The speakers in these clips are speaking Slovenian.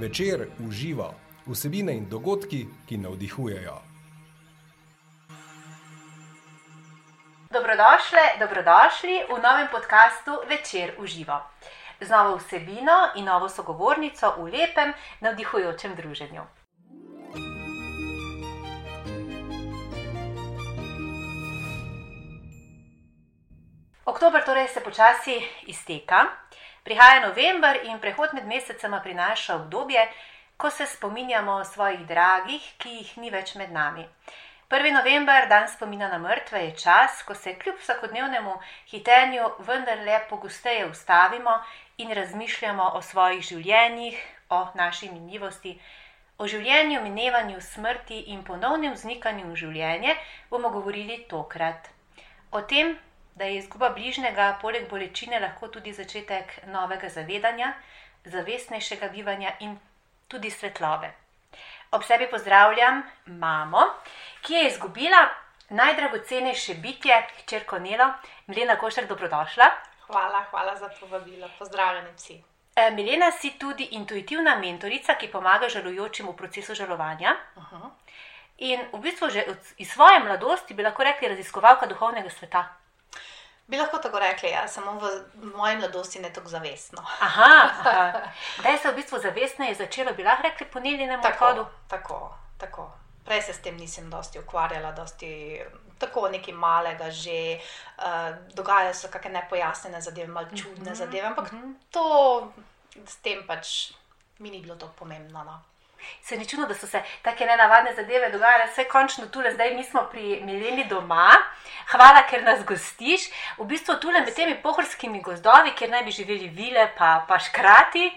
Večer uživa vsebine in dogodki, ki navdihujejo. Dobrodošli, dobrodošli v novem podkastu Večer uživa. Z novo vsebino in novo sogovornico v lepem, navdihujočem druženju. Oktober torej se počasi izteka, prihaja november in prehod med mesecema prinaša obdobje, ko se spominjamo svojih dragih, ki jih ni več med nami. 1. november, dan spomina na mrtve, je čas, ko se kljub vsakodnevnemu hitenju vendarle pogosteje ustavimo in razmišljamo o svojih življenjih, o naši minljivosti. O življenju, minevanju, smrti in ponovnem vznikanju v življenje bomo govorili tokrat. O tem, da je izguba bližnjega, poleg bolečine, lahko tudi začetek novega zavedanja, zavestnejšega bivanja in tudi svetlobe. Ob sebi pozdravljam mamo, ki je izgubila najdragocenejše bitje, črko Nelo, Milena Košek, dobrodošla. Hvala, hvala za povabilo. Pozdravljeni vsi. E, Milena, si tudi intuitivna mentorica, ki pomaga žalujočim v procesu žalovanja. Uh -huh. In v bistvu že iz svoje mladosti bi lahko rekli raziskovalka duhovnega sveta. Bi lahko tako rekli, ja, samo v moji mladosti ne tako zavestno. Aha, aha. da se v bistvu zavestneje začelo, bi lahko rekli po Nelinem odhodu. Tako, tako. Prej se s tem nisem dosti ukvarjala, dosti tako nekaj malega že. Uh, dogajajo se kakšne nepojasnjene zadeve, malo čudne mm -hmm. zadeve, ampak mm -hmm. to s tem pač mi ni bilo tako pomembno. No. Se ni čudno, da so se tako nenavadne zadeve dogajale, vse končno tukaj, zdaj mi smo pri Mileni doma. Hvala, ker nas gostiš. V bistvu tukaj med temi pohorskimi gozdovi, kjer naj bi živeli vile, pa, pa škrati.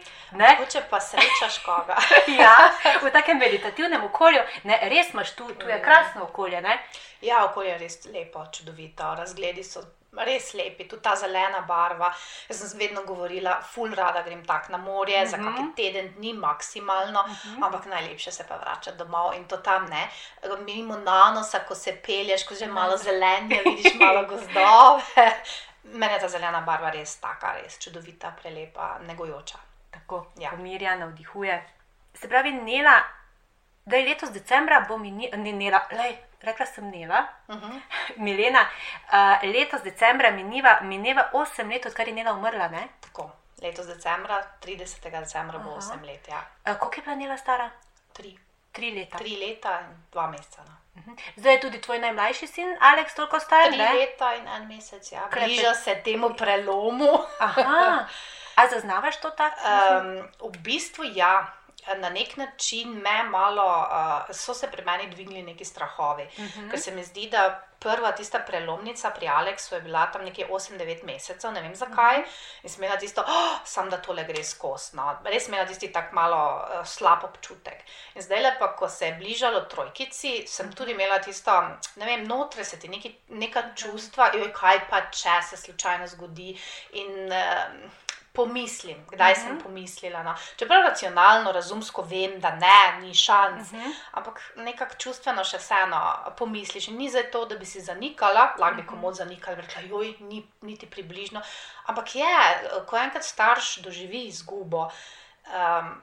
Če pa srečaš koga. ja, v takem meditativnem okolju, ne, res imaš tu, tu je krasno okolje. Ne? Ja, okolje je res lepo, čudovito, razgledi so res lepi, tudi ta zelena barva. Jaz sem vedno govorila, ful rada grem tak na morje, uh -huh. za Mhm. kakšen teden dni maksimalno, uh -huh. ampak najlepše se pa vračati domov in to tam ne. Mimo nanosa, ko se pelješ, ko že malo zelenje, vidiš malo gozdove. Mene je ta zelena barva res taka, res čudovita, prelepa, negojoča. Tako, Ja. pomirja, navdihuje. Se pravi, Nela, da je letos decembra, bo minila, lej, rekla sem Nela, Uh -huh. Milena, uh, letos decembra mineva, mineva 8 let, odkar je Nela umrla. Ne? Tako, letos decembra, 30. decembra bo Aha. 8 let, ja. Uh, koliko je bila Nela stara? Tri, Tri leta. tri leta in dva meseca. No. Mhm. Zdaj je tudi tvoj najmlajši sin, Aleks, toliko star. Tri ne? leta in en mesec, ja. Bliža se temu prelomu. Aha, a zaznavaš to tako? Um, v bistvu ja. Na nek način me malo, uh, so se pri meni dvignili neki strahovi, uh -huh. ker se mi zdi, da prva tista prelomnica pri Aleksu je bila tam nekje 8-9 mesecev, ne vem zakaj, uh -huh. in sem imela tisto, oh, sam da tole gre skozi. No. Res sem imela tisti tak malo uh, slab občutek. In zdaj le pa, ko se je bližalo trojkici, sem tudi imela tisto, ne vem, notre se ti neki, neka čustva, joj, kaj pa če se slučajno zgodi. In, uh, Pomislim, kdaj uh -huh. sem pomislila. No. Čeprav racionalno, razumsko vem, da ne, ni šans, uh -huh. ampak nekako čustveno še vseeno pomisliš. In ni za to, da bi si zanikala, lahko bi komod zanikala, rekla, joj, ni niti približno. Ampak je, ko enkrat starš doživi izgubo. Um,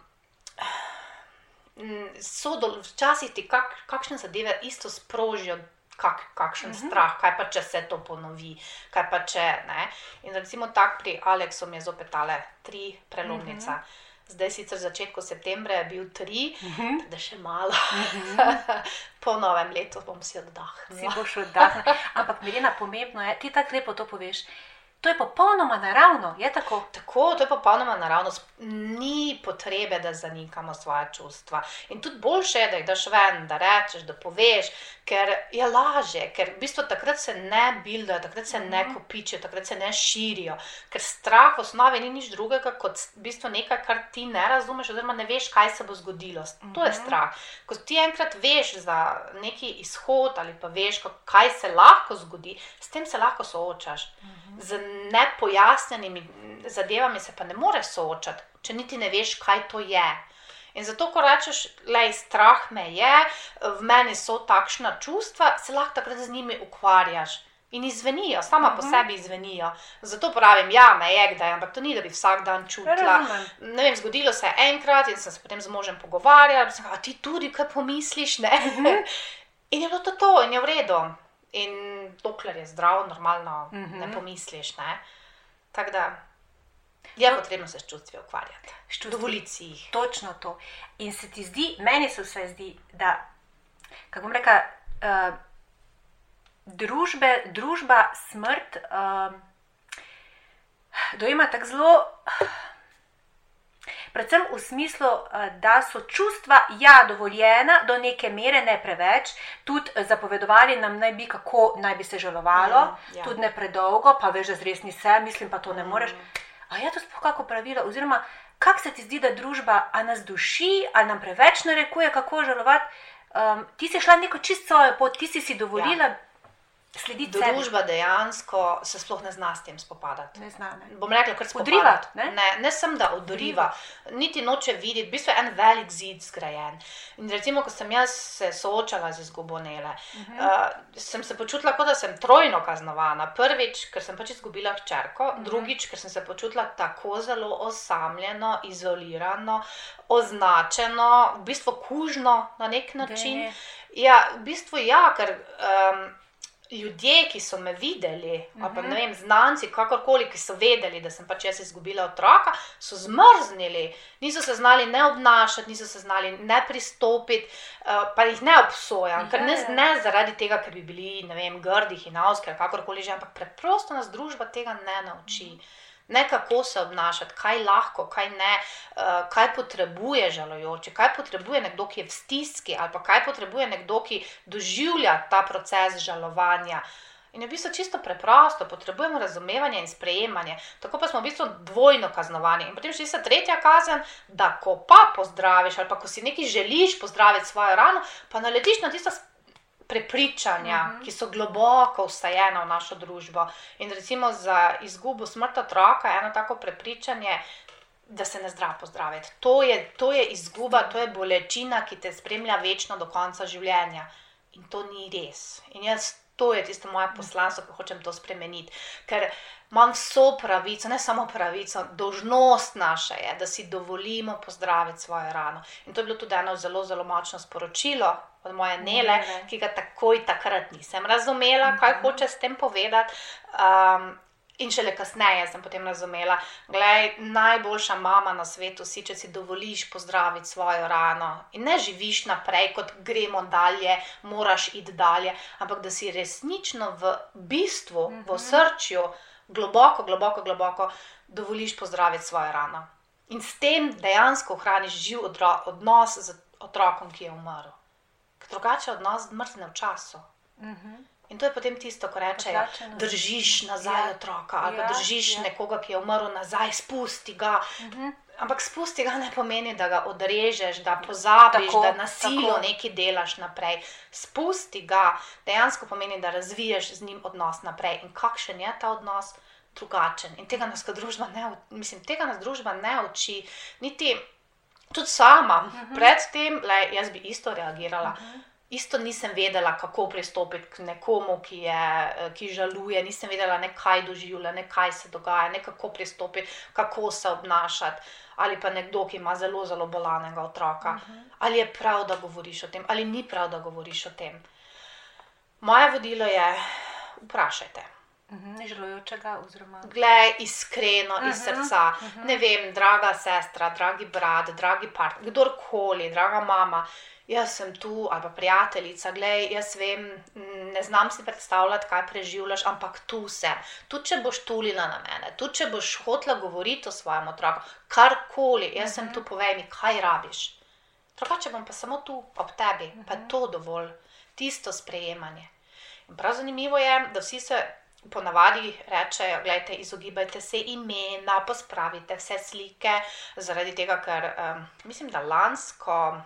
So do, včasih ti kak, kakšne zadeve isto sprožijo, kak, kakšen uh -huh. strah, kaj pa če se to ponovi, kaj pa če ne. In recimo tako pri Aleksu mi je zopet tale tri prelomnica. Uh -huh. Zdaj sicer začetku septembra je bil tri, uh -huh. da še malo. Uh -huh. po novem letu bom si Si oddahnila. boš oddahnila. Ampak, Milena, pomembno je, ti tako lepo to poveš. To je popolnoma naravno, je tako. Tako, to je popolnoma naravno, ni potrebe, da zanikamo svoje čustva. In tudi boljše je, da jih daš ven, da rečeš, da poveš, ker je lažje, ker v bistvu takrat se ne bildajo, takrat se ne kopičijo, takrat se ne širijo. Ker strah v osnovi ni nič drugega kot v bistvu nekaj, kar ti ne razumeš, oziroma ne veš, kaj se bo zgodilo. To je strah. Ko ti enkrat veš za neki izhod ali pa veš, kaj se lahko zgodi, s tem se lahko soočaš. Z nepojasnjenimi zadevami se pa ne moreš soočati, če niti ne veš, kaj to je. In zato, ko rečeš, da strah me je, v meni so takšna čustva, se lahko takrat z njimi ukvarjaš. In izvenijo, sama uh -huh. po mhm. sebi izvenijo. Zato pravim, ja, me je kdaj, ampak to ni, da bi vsak dan čutila. Ne vem, zgodilo se je enkrat in sem se potem z možem pogovarjala, da ti tudi kaj pomisliš. Uh mhm. -huh. in je bilo to, to in je v redu. In dokler je zdrav, normalno uh -huh. ne pomisliš. Ne? Tako da je potrebno se s čustvi ukvarjati. Dovoliti si jih. Točno to. In se ti zdi, meni se vse zdi, da, kako bom rekla. Uh, družbe, družba smrt uh, dojema tako zelo, predvsem v smislu, uh, da so čustva ja dovoljena do neke mere, ne preveč, tudi zapovedovali nam naj bi, kako naj bi se žalovalo, mm, ja. tudi ne predolgo, pa veš, da res ni vse, mislim pa to ne moreš. A je to sploh kako pravilo? Oziroma, kak se ti zdi, da družba nas duši, ali nam preveč narekuje, kako žalovati? Um, ti si šla neko čisto svojo pot, ti si si dovolila. Ja slediti. Družba dejansko se sploh ne zna s tem spopadati. Ne zna. Ne. Bom rekla, kar se odriva. Ne? Ne, ne sem da odriva, niti noče videti, v bistvu je en velik zid zgrajen. In recimo, ko sem jaz se soočala z izgubo Nele, uh -huh. uh, sem se počutila, kot da sem trojno kaznovana. Prvič, ker sem pač izgubila hčerko, uh -huh. drugič, ker sem se počutila tako zelo osamljeno, izolirano, označeno, v bistvu kužno na nek način. Ja, v bistvu ja, ker. Um, ljudje, ki so me videli, uh -huh. pa, mhm. vem, znanci, kakorkoli, ki so vedeli, da sem pač jaz izgubila otroka, so zmrznili, niso se znali ne obnašati, niso se znali ne pristopiti, uh, pa jih ne obsojam, ker ne, ne zaradi tega, ker bi bili vem, grdi, hinavski ali kakorkoli že, ampak preprosto nas družba tega ne nauči. Uh -huh ne kako se obnašati, kaj lahko, kaj ne, uh, kaj potrebuje žalojoče, kaj potrebuje nekdo, ki je v stiski, ali pa kaj potrebuje nekdo, ki doživlja ta proces žalovanja. In je v bistvu čisto preprosto, potrebujemo razumevanje in sprejemanje. Tako pa smo v bistvu dvojno kaznovani. In potem še tista tretja kazen, da ko pa pozdraviš, ali pa ko si nekaj želiš pozdraviti svojo rano, pa naletiš na tisto prepričanja, uh mhm. -huh. ki so globoko vstajena v našo družbo. In recimo za izgubo smrti otroka je eno tako prepričanje. Da se ne zdravo pozdraviti. To je, to je izguba, to je bolečina, ki te spremlja večno do konca življenja. In to ni res. In jaz, to je tisto moje poslanstvo, ki hočem to spremeniti. Ker imam vso pravico, ne samo pravico, dožnost naša je, da si dovolimo pozdraviti svojo rano. In to je bilo tudi eno zelo, zelo močno sporočilo od moje nele, ne, ne. ki ga takoj takrat nisem razumela, kaj mhm. hoče s tem povedati. Um, In šele kasneje sem potem razumela, da je najboljša mama na svetu, si, če si dovoliš pozdraviti svojo rano in ne živiš naprej, kot gremo dalje, moraš iti dalje, ampak da si resnično v bistvu, v mhm. srčju, globoko, globoko, globoko dovoliš pozdraviti svojo rano. In s tem dejansko ohraniš živ odnos z otrokom, ki je umrl drugače odnos v času. Uh mhm. -huh. In to je potem tisto, ko rečeš, da držiš nazaj ja. otroka ali ja. držiš ja. nekoga, ki je umrl nazaj, spusti ga. Uh mhm. -huh. Ampak spusti ga ne pomeni, da ga odrežeš, da pozabiš, tako, da nasilno nekaj delaš naprej. Spusti ga dejansko pomeni, da razviješ z njim odnos naprej. In kakšen je ta odnos? Drugačen. In tega nas družba ne, mislim, tega nas družba ne uči, niti tudi sama, uh mhm. -huh. predtem, jaz bi isto reagirala. Uh mhm. -huh. Isto nisem vedela, kako pristopiti k nekomu, ki, je, ki žaluje, nisem vedela, ne kaj doživlja, ne kaj se dogaja, ne kako pristopiti, kako se obnašati. Ali pa nekdo, ki ima zelo, zelo bolanega otroka. Uh -huh. Ali je prav, da govoriš o tem, ali ni prav, da govoriš o tem. Moje vodilo je, vprašajte. Mhm, Neželujočega, oziroma. Glej, iskreno, uh -huh, iz mhm, srca. Uh -huh. Ne vem, draga sestra, dragi brat, dragi partner, kdorkoli, draga mama, jaz sem tu, ali pa prijateljica, glej, jaz vem, ne znam si predstavljati, kaj preživljaš, ampak tu sem. Tudi če boš tulila na mene, tudi če boš hotla govoriti o svojem otroku, karkoli, jaz uh -huh. sem mhm. tu, povej mi, kaj rabiš. Drugače bom pa samo tu, ob tebi, uh -huh. pa je to dovolj, tisto sprejemanje. In prav zanimivo je, da vsi se ponavadi rečejo, gledajte, izogibajte se imena, pospravite vse slike, zaradi tega, ker um, mislim, da lansko.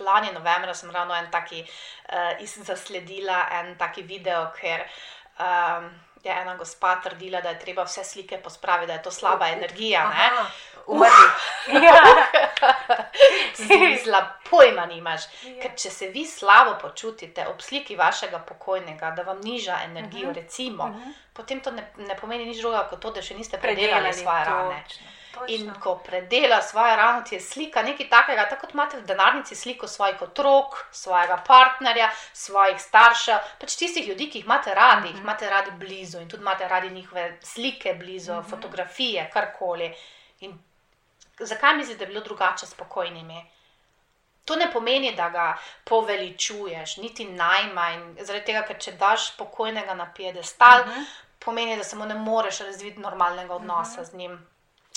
Lani novembra sem ravno en taki uh, zasledila, en taki video, ker um, je ena gospa trdila, da je treba vse slike pospraviti, da je to slaba energija. Umrli. Zla pojma nimaš. Ja. Ker če se vi slabo počutite ob sliki vašega pokojnega, da vam niža energijo, Mhm. recimo, Mhm. potem to ne, ne pomeni nič drugega kot to, da še niste Predelali predelali svoje rane. Točno, In ko predela svoje rano, ti je slika nekaj takega, tako kot imate v denarnici sliko svojih otrok, svojega partnerja, svojih staršev, pač tistih ljudi, ki jih imate radi, jih imate radi blizu in tudi imate radi njihove slike blizu, Mhm. fotografije, karkoli. In zakaj mislite, da je bilo drugače s pokojnimi? To ne pomeni, da ga poveličuješ, niti najmanj, zaradi tega, ker če daš pokojnega na piedestal, Mhm. pomeni, da samo ne moreš razviti normalnega odnosa Mhm. z njim.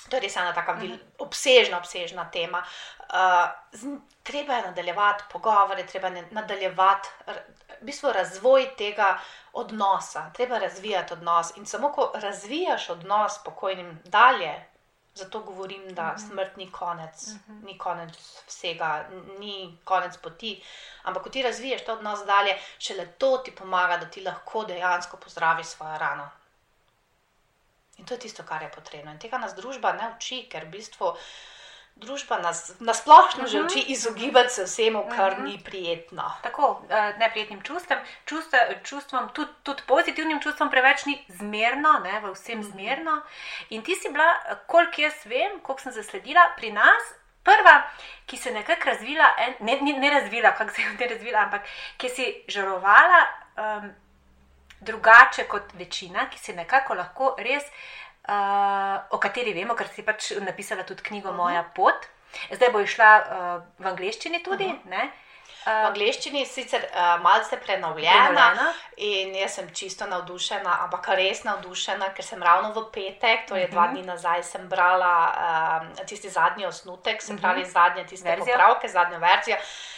To je res ena tako uh obsežna, obsežna tema. Uh, treba je nadaljevati pogovore, treba je nadaljevati v bistvu razvoj tega odnosa, treba razvijati odnos. In samo ko razvijaš odnos s pokojnim dalje, zato govorim, da Mhm. smrt ni konec, Mhm. ni konec vsega, ni konec poti. Ampak ko ti razviješ ta odnos dalje, šele to ti pomaga, da ti lahko dejansko pozdraviš svojo rano. In to je tisto, kar je potrebno. In tega nas družba ne uči, ker v bistvu družba nas nasplošno že Mhm. uči izogibati se vsemu, kar Mhm. ni prijetno. Tako, eh, neprijetnim čustvom, čustva, čustvom tudi, tudi pozitivnim čustvom, preveč ni zmerno, ne, v vsem Mhm. zmerno. In ti si bila, eh, koliko jaz vem, koliko sem zasledila, pri nas prva, ki se je nekako razvila, en, ne, ne, ne razvila, kako se je ne razvila, ampak ki si žarovala um, drugače kot večina, ki si nekako lahko res, uh, o kateri vemo, ker si pač napisala tudi knjigo Mhm. Moja pot. Zdaj bo išla uh, v angleščini tudi. Mhm. ne. V Uh, angleščini je sicer uh, malce prenovljena prenovljena. in jaz sem čisto navdušena, ampak res navdušena, ker sem ravno v petek, to je dva Mhm. dni nazaj, sem brala uh, tisti zadnji osnutek, se pravi zadnje tiste Verzijo. popravke, zadnjo verzijo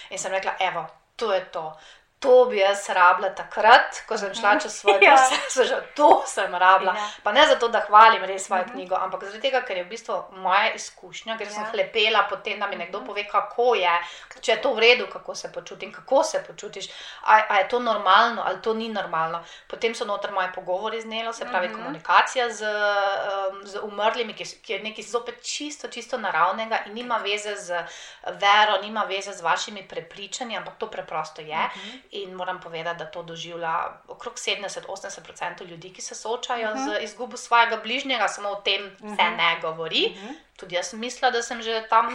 in sem rekla, evo, to je to. To bi jaz rabila takrat, ko sem šla čez svoj Ja. proces, že to sem rabila. Ja. Pa ne zato, da hvalim res svojo Mhm. knjigo, ampak zaradi tega, ker je v bistvu moja izkušnja, ker sem Ja. hlepela potem, da mi nekdo Mhm. pove, kako je, če je to v redu, kako se počutim, kako se počutiš, a, a je to normalno ali to ni normalno. Potem so noter moje pogovori z Nelo, se pravi Mhm. komunikacija z, um, z umrlimi, ki, ki je nekaj zopet čisto, čisto naravnega in nima veze z vero, nima veze z vašimi prepričanji, ampak to preprosto je. Mhm. In moram povedati, da to doživlja okrog 70-80% ljudi, ki se soočajo uh Mhm. -huh. z izgubo svojega bližnjega, samo o tem se Mhm. ne govori. Mhm. Tudi jaz sem mislila, da sem že tam,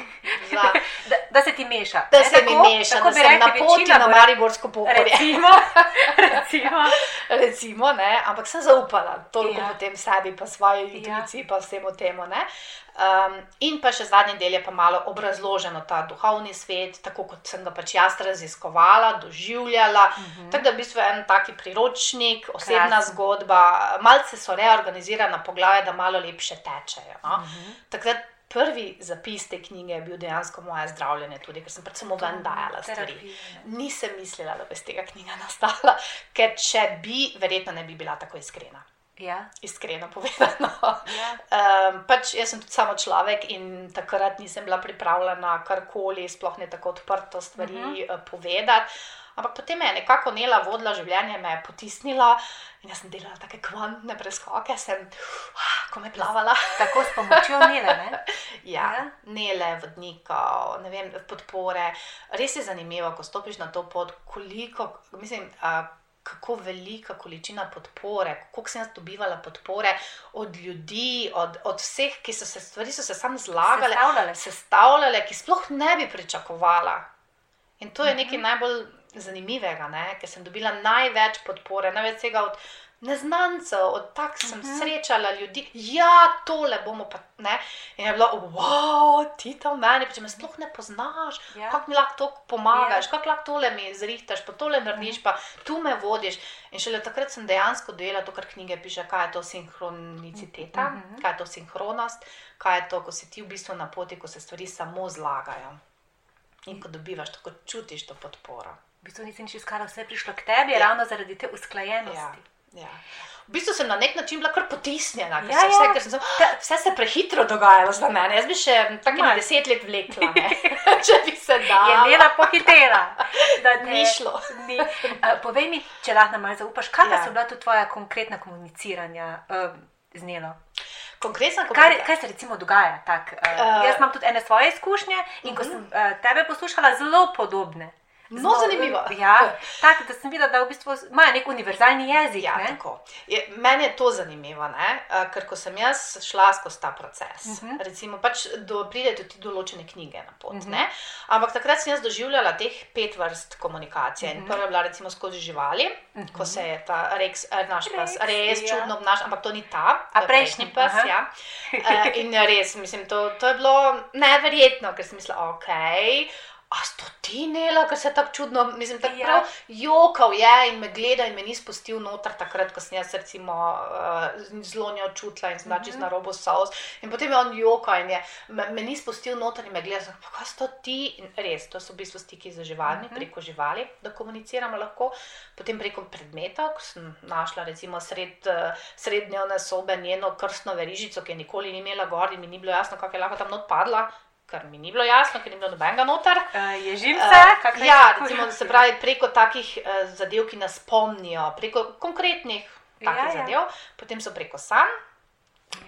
za, Da, da se ti meša. da ne, se mi tako- meša, tako da sem na rekli poti večina na bo- Mariborsko pohorje. Recimo, recimo. Recimo, ne, ampak sem zaupala toliko Ja. ja. potem sebi, pa svoji intuiciji, ja. pa vsemu temu. Ne. Um, in pa še zadnji del je pa malo obrazloženo ta duhovni svet, tako kot sem ga pač jaz raziskovala, doživljala. Uh Mhm. -huh. Tako da je v bistvu en taki priročnik, osebna Krasno. zgodba, malce so reorganizirana poglavja, da malo lepše tečejo. No. Uh Mhm. -huh. Takrat prvi zapis te knjige je bil dejansko moje zdravljenje, tudi ker sem pač samo ven dajala stvari. Terapija. Nisem mislila, da bo iz tega knjiga nastala, ker če bi, verjetno ne bi bila tako iskrena. Ja, Iskreno povedano. ja. Um, pač jaz sem tudi samo človek in takrat nisem bila pripravljena karkoli, sploh ne tako odprto stvari uh -huh. povedati. Ampak potem me je nekako Nela vodila življenje, me je potisnila in jaz sem delala take kvantne preskoke, sem, ko me plavala. Tako s pomočjo Nele. Ne? Ja, Ja. nele, vodnikov, ne vem, podpore. Res je zanimivo, ko stopiš na to pot, koliko, mislim, a, kako velika količina podpore, koliko sem jaz dobivala podpore od ljudi, od, od vseh, ki so se stvari so se sam zlagale, Sestavljale. sestavljale, ki sploh ne bi pričakovala. In to je nekaj Mhm. najbolj zanimivega, ne? ker sem dobila največ podpore, največ tega od neznancev, od tak sem Mhm. srečala ljudi, ja, tole bomo pa ne. In je bilo, wow, ti tam meni, če me sploh ne poznaš, Ja. kako mi lahko to pomagaš, Ja. kako lahko tole mi zrihtaš, pa tole narediš, pa tu me vodiš. In šele takrat sem dejansko dojela to, kar knjige piše, kaj je to sinhroniciteta, Mhm. kaj je to sinhronost, kaj je to, ko si ti v bistvu na poti, ko se stvari samo zlagajo. In ko dobivaš, tako čutiš to podporo. V bistvu nisi nič iskala, vse je prišlo k tebi, Ja. ravno zaradi te usklajenosti. Ja. Ja. V bistvu sem na nek način bila kar potisnjena, ker Ja, se ja. vse, ker sem, se- vse se prehitro dogajalo za mene. Jaz bi še tako deset let vlekla, ne? če bi se Je dala. Nela pohitela. da te- Ni šlo. Ni. Uh, povej mi, če lahko malo zaupaš, kakšna Ja. so bila tu tvoja konkretna komuniciranja uh, z Nelo? Konkretno, Kaj, kaj se recimo dogaja? Tak, uh, Eh, jaz imam tudi ene svoje izkušnje in ko sem uh, tebe poslušala, zelo podobne. No, Zelo- zanimivo. Ja, tako da sem videla, da v bistvu imajo nek univerzalni jezik. Ja, ne? Je, meni je to zanimivo, ne? Ker ko sem jaz šla skozi ta proces, uh Mhm. -huh. recimo, pač do, pride tudi določene knjige na pot. Uh Mhm. -huh. ne? Ampak takrat sem jaz doživljala teh pet vrst komunikacije. Uh Mhm. -huh. Prva je bila recimo skozi živali, uh -huh. ko se je ta Rex, eh, naš pes, Rex, res ja. čudno obnaša, ampak to ni ta, A to prejšnji, pes. aha. Ja. Eh, in res, mislim, to, to je bilo neverjetno, ker sem mislila, ok. A sto ti nela, ker se tako čudno, mislim, tako Ja. prav jokal je in me gleda in me ni spustil noter takrat, ko sem jaz recimo uh, zelo njo čutila in sem bila čist na robu sos. In potem je on jokal in je, me, me ni spustil noter in me gleda, sem, pa kaj sto ti? In res, to so v bistvu stiki z živalmi, preko živali, da komuniciramo lahko. Potem preko predmetov, ko sem našla recimo sred, eh, srednjevne sobe njeno krstno verižico, ki je nikoli ni imela gor in mi ni bilo jasno, kako je lahko tam not Ker mi ni bilo jasno, ker ni bilo nobenega noter. Uh, je živce, Uh, kakšne ja, recimo, se pravi, preko takih uh, zadev, ki nas spomnijo, preko konkretnih takih Ja, ja, ja. zadev, potem so preko sanj.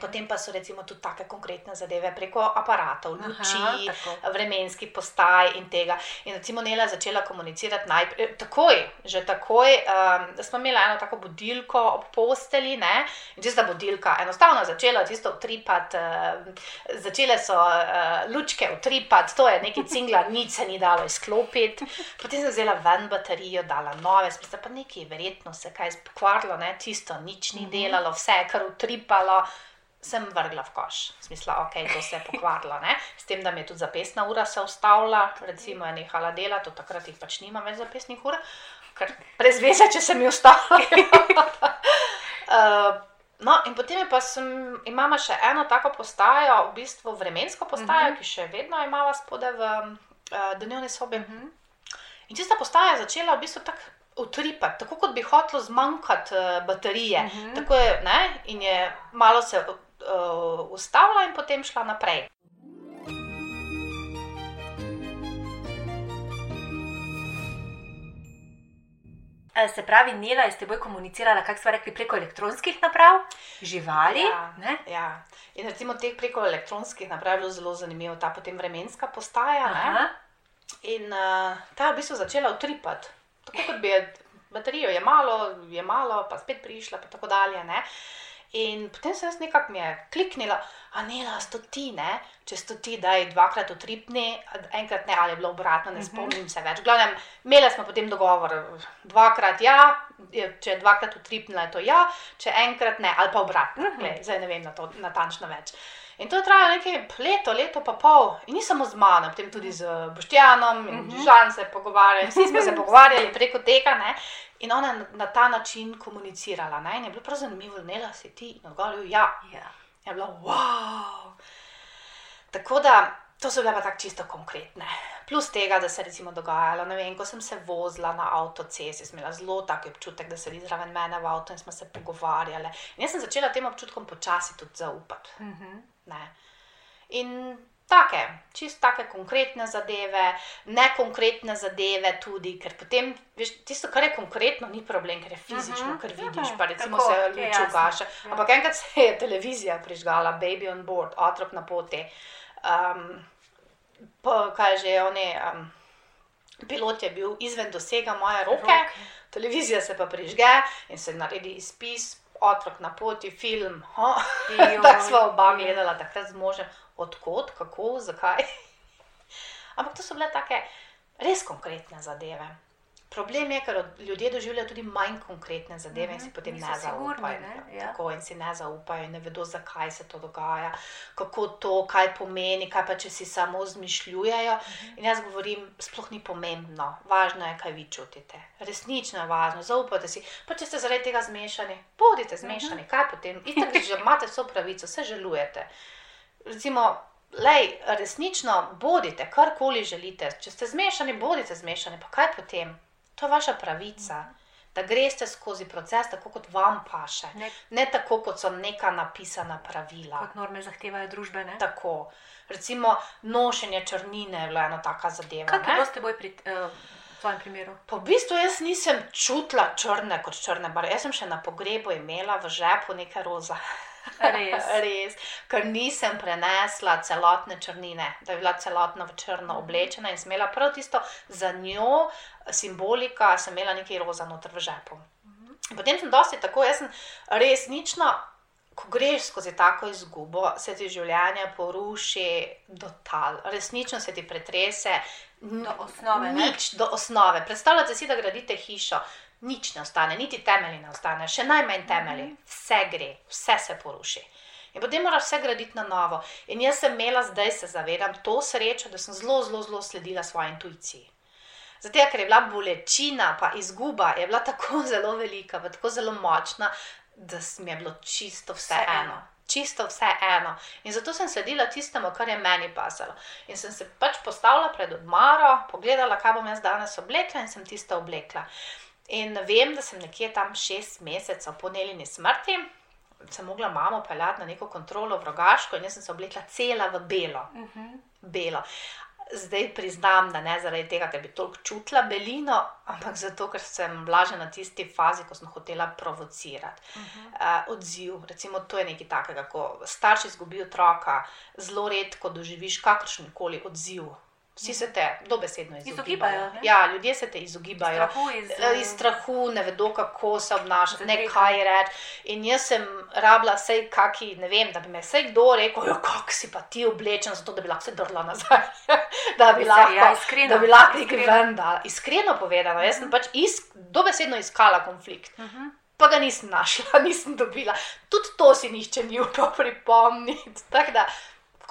Potem pa so recimo tudi take konkretne zadeve preko aparatov, Aha, luči, tako. vremenskih postaj in tega. In recimo Nela je začela komunicirati najprej, takoj, že takoj, um, da smo imeli eno tako budilko ob posteli, ne? in tista budilka enostavno je začela tisto utripati, uh, začele so uh, lučke utripati, to je neki cingla, nič se ni dalo izklopiti. Potem sem vzela ven baterijo, dala nove, smisla pa nekaj, verjetno se kaj pokvarilo, ne? tisto nič ni delalo, vse je kar utripalo sem vrgla v koš. Smisla, ok, to se je pokvarilo. Ne? S tem, da mi je tudi zapestna ura se ustavila, recimo je nehala delati, od takrat jih pač nimam več zapestnih ur, ker brez veze, če se mi ustavijo. uh, no, in potem je pa sem, imamo še eno tako postajo, v bistvu vremensko postajo, uh -huh. ki še vedno imamo spode v uh, dnevni sobi. Uh -huh. In tista postaja je začela v bistvu tako utripati, tako kot bi hotelo zmanjkati uh, baterije. Uh -huh. Tako je, ne, in je malo se uh, ustavila in potem šla naprej. Se pravi, Nela je s teboj komunicirala, kako smo rekli, preko elektronskih naprav, živali. Ja, ne? ja. In recimo teh preko elektronskih naprav je bilo zelo zanimivo, ta potem vremenska postaja. In uh, ta je v bistvu začela utripati. Tako kot bi je baterijo je malo, je malo, pa spet prišla, pa tako dalje. Ne? In potem sem jaz nekako mi je kliknila, a ne, a sto ti, ne? če sto ti, da je dvakrat utripni, enkrat ne, ali je bilo obratno, ne spomnim se več. Glavnem, imeli smo potem dogovor, dvakrat ja, če je dvakrat utripnila, je to ja, če enkrat ne, ali pa obratno. Glej, zdaj ne vem na to natančno več. In to je trajalo nekaj leto, leto pa pol. In ni samo z mano, potem tudi z Boštjanom in Žan se pogovarjali. Vsi smo se pogovarjali preko tega. Ne? In ona je na, ta način komunicirala. Ne? In je bilo prav zanimivo, ne la si ti in odgovoril ja. Ja. Je bilo wow. Tako da to so bile pa tako čisto konkretne. Plus tega, da se je recimo dogajalo, ne vem, ko sem se vozila na avtocesti, sem imela zelo tak občutek, da sedi zraven mene v avtu in smo se pogovarjali. In jaz sem začela tem občutkom počasi tudi zaupati. Ne. In take, čist take konkretne zadeve, nekonkretne zadeve tudi, ker potem, veš, tisto, kar je konkretno, ni problem, ker je fizično, Mhm. ker Ja, vidiš, ja, pa recimo tako, se je luč jasno, ugaša. ja. Ampak enkrat se je televizija prižgala, Baby on board, otrok na poti. Um, po, kaj že je, oni, um, pilot je bil izven dosega moje roke, Roke. televizija se pa prižge in se naredi izpis, otrok na poti, film. Tako smo oba gledala, takrat z možem, odkot, kako, zakaj. Ampak to so bile take res konkretne zadeve. Problem je, ker ljudje doživljajo tudi manj konkretne zadeve in si potem niso ne sigurni, zaupajo. ne, ja. Tako in si ne zaupajo in ne vedo, zakaj se to dogaja, kako to, kaj pomeni, kaj pa če si samo zmišljujejo. In jaz govorim, sploh ni pomembno, važno je, kaj vi čutite. Resnično je važno, zaupajte si. Pa če ste zaradi tega zmešani, bodite zmešani, kaj potem, itak že imate vso pravico, se želujete. Recimo, lej, resnično bodite, karkoli želite. Če ste zmešani, bodite zmešani, pa kaj potem? To je vaša pravica. da greste skozi proces tako, kot vam paše. Ne. Ne tako, kot so neka napisana pravila. Kot norme zahtevajo družbe. Ne? Tako. Recimo, nošenje črnine je bila ena taka zadeva. Kaj je bilo s teboj pri uh, tvojem primeru? V bistvu jaz nisem čutila črne kot črne barve. Jaz sem še na pogrebu imela v žepu nekaj roza. Res. Res, ker nisem prenesla celotne črnine, da je bila celotna v črno oblečena in sem imela prav tisto za njo simbolika, sem imela nekaj roza noter v žepu. In Potem sem dosti tako, jaz sem resnično, ko greš skozi tako izgubo, se ti življenje poruši do tal, resnično se ti pretrese. Do osnove, ne? Nič, do osnove. Predstavljate si, da gradite hišo, nič ne ostane, niti temelji ne ostane, še najmanj temelji, vse gre, vse se poruši. In potem moraš vse graditi na novo. In jaz sem imela, zdaj se zavedam, to srečo, da sem zelo, zelo, zelo sledila svoji intuiciji. Zato, ker je bila bolečina, pa izguba, je bila tako zelo velika, pa tako zelo močna, da mi je bilo čisto vse Vseeno. eno. Čisto vse eno. In zato sem sledila tistemu, kar je meni pasalo. In sem se pač postavila pred odmaro, pogledala, kaj bom jaz danes oblekla, in sem tisto oblekla. In vem, da sem nekje tam šest mesecev po Nelini smrti, sem mogla mamo peljati na neko kontrolo v rogaško, in jaz sem se oblekla cela v belo. Uh -huh. belo. Zdaj priznam, da ne zaradi tega, ker bi toliko čutila belino, ampak zato, ker sem bila že na tisti fazi, ko sem hotela provocirati. Uh -huh. uh, odziv, recimo, to je nekaj takega, ko starš izgubi otroka, zelo redko doživiš kakršen koli odziv. Vsi se te dobesedno izogibajo. Izogibajo, ne? ja, ljudje se te izogibajo. Strahu iz, Eh, iz strahu, ne vedo, kako se obnašati, ne kaj reči. In jaz sem rabila vsej kaki, ne vem, da bi me vsej kdo rekel, "Jo, kako si pa ti oblečen, zato da bi lahko se drla nazaj. da bi lahko, ja, iskreno, da bi lahko nekaj iskreno. ven dala. Iskreno povedano, jaz sem pač is, dobesedno iskala konflikt. Uh -huh. Pa ga nisem našla, nisem dobila. Tudi to si nihče ni upal pripomniti. Tako da,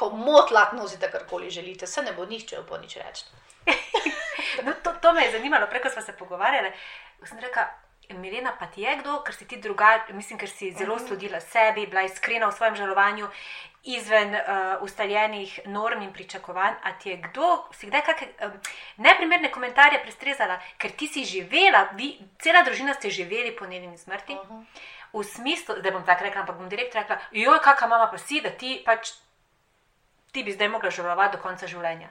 ko motlak nosite karkoli želite, se ne bo nihče upal nič reči. No, to, to me je zanimalo, preko smo se pogovarjali. Sem rekla, Milena, pa ti je kdo, ker si ti drugačen, mislim, ker si zelo sledila sebi, bila iskrena v svojem žalovanju, izven uh, ustaljenih norm in pričakovanj. A ti je kdo, si kdaj kakšne um, neprimerne komentarje prestrezala, ker ti si živela, vi, cela družina ste živeli po njeni smrti. Uh -huh. V smislu, da bom tako rekla, ampak bom direkt rekla, joj, kakšna mama pa si, da ti pač ti bi zdaj mogla žalovati do konca življenja.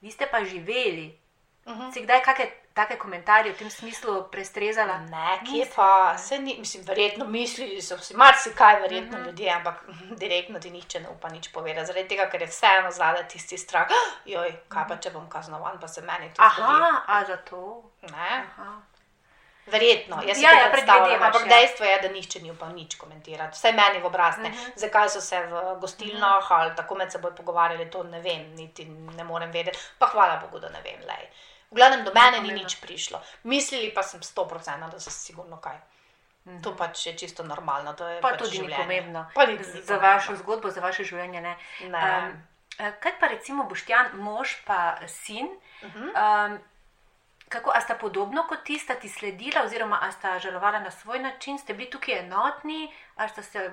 Vi ste pa živeli. Uh -huh. Si kdaj kakšne take komentarje v tem smislu prestrezala? Ne, kje Nisem, pa, se ni, mislim, verjetno mislili so si marsikaj, verjetno mm Mhm. -hmm. ljudje, ampak direktno ti nihče ne upa nič povedati, zaradi tega, ker je vseeno zadaj tisti strah, joj, kaj pa če bom kaznovan, pa se meni to zgodi. Aha, a zato. Ne, Aha. Verjetno, jaz Ja, ja, ja, predstavljam, ampak ja. dejstvo je, da nihče ni upal nič komentirati, vsaj meni v obraz ne. Mhm. Mm -hmm. Zakaj so se v gostilnah ali tako med seboj pogovarjali, to ne vem, niti ne morem vedeti, pa hvala Bogu, da ne vem, lej. V glavnem do mene ni nič prišlo, mislili pa sem 100%, da so sigurno kaj. To pač je čisto normalno. To je Pa pač tudi ni življenje. pomembno. Pa ni Z- Za pomembno. vašo zgodbo, za vaše življenje ne. Ne. Um, kaj pa recimo Boštjan, mož pa sin? Uh -huh. Um, kako, a sta podobno kot tista ti sledila, oziroma a sta žalovala na svoj način, ste bili tukaj enotni, ali sta se,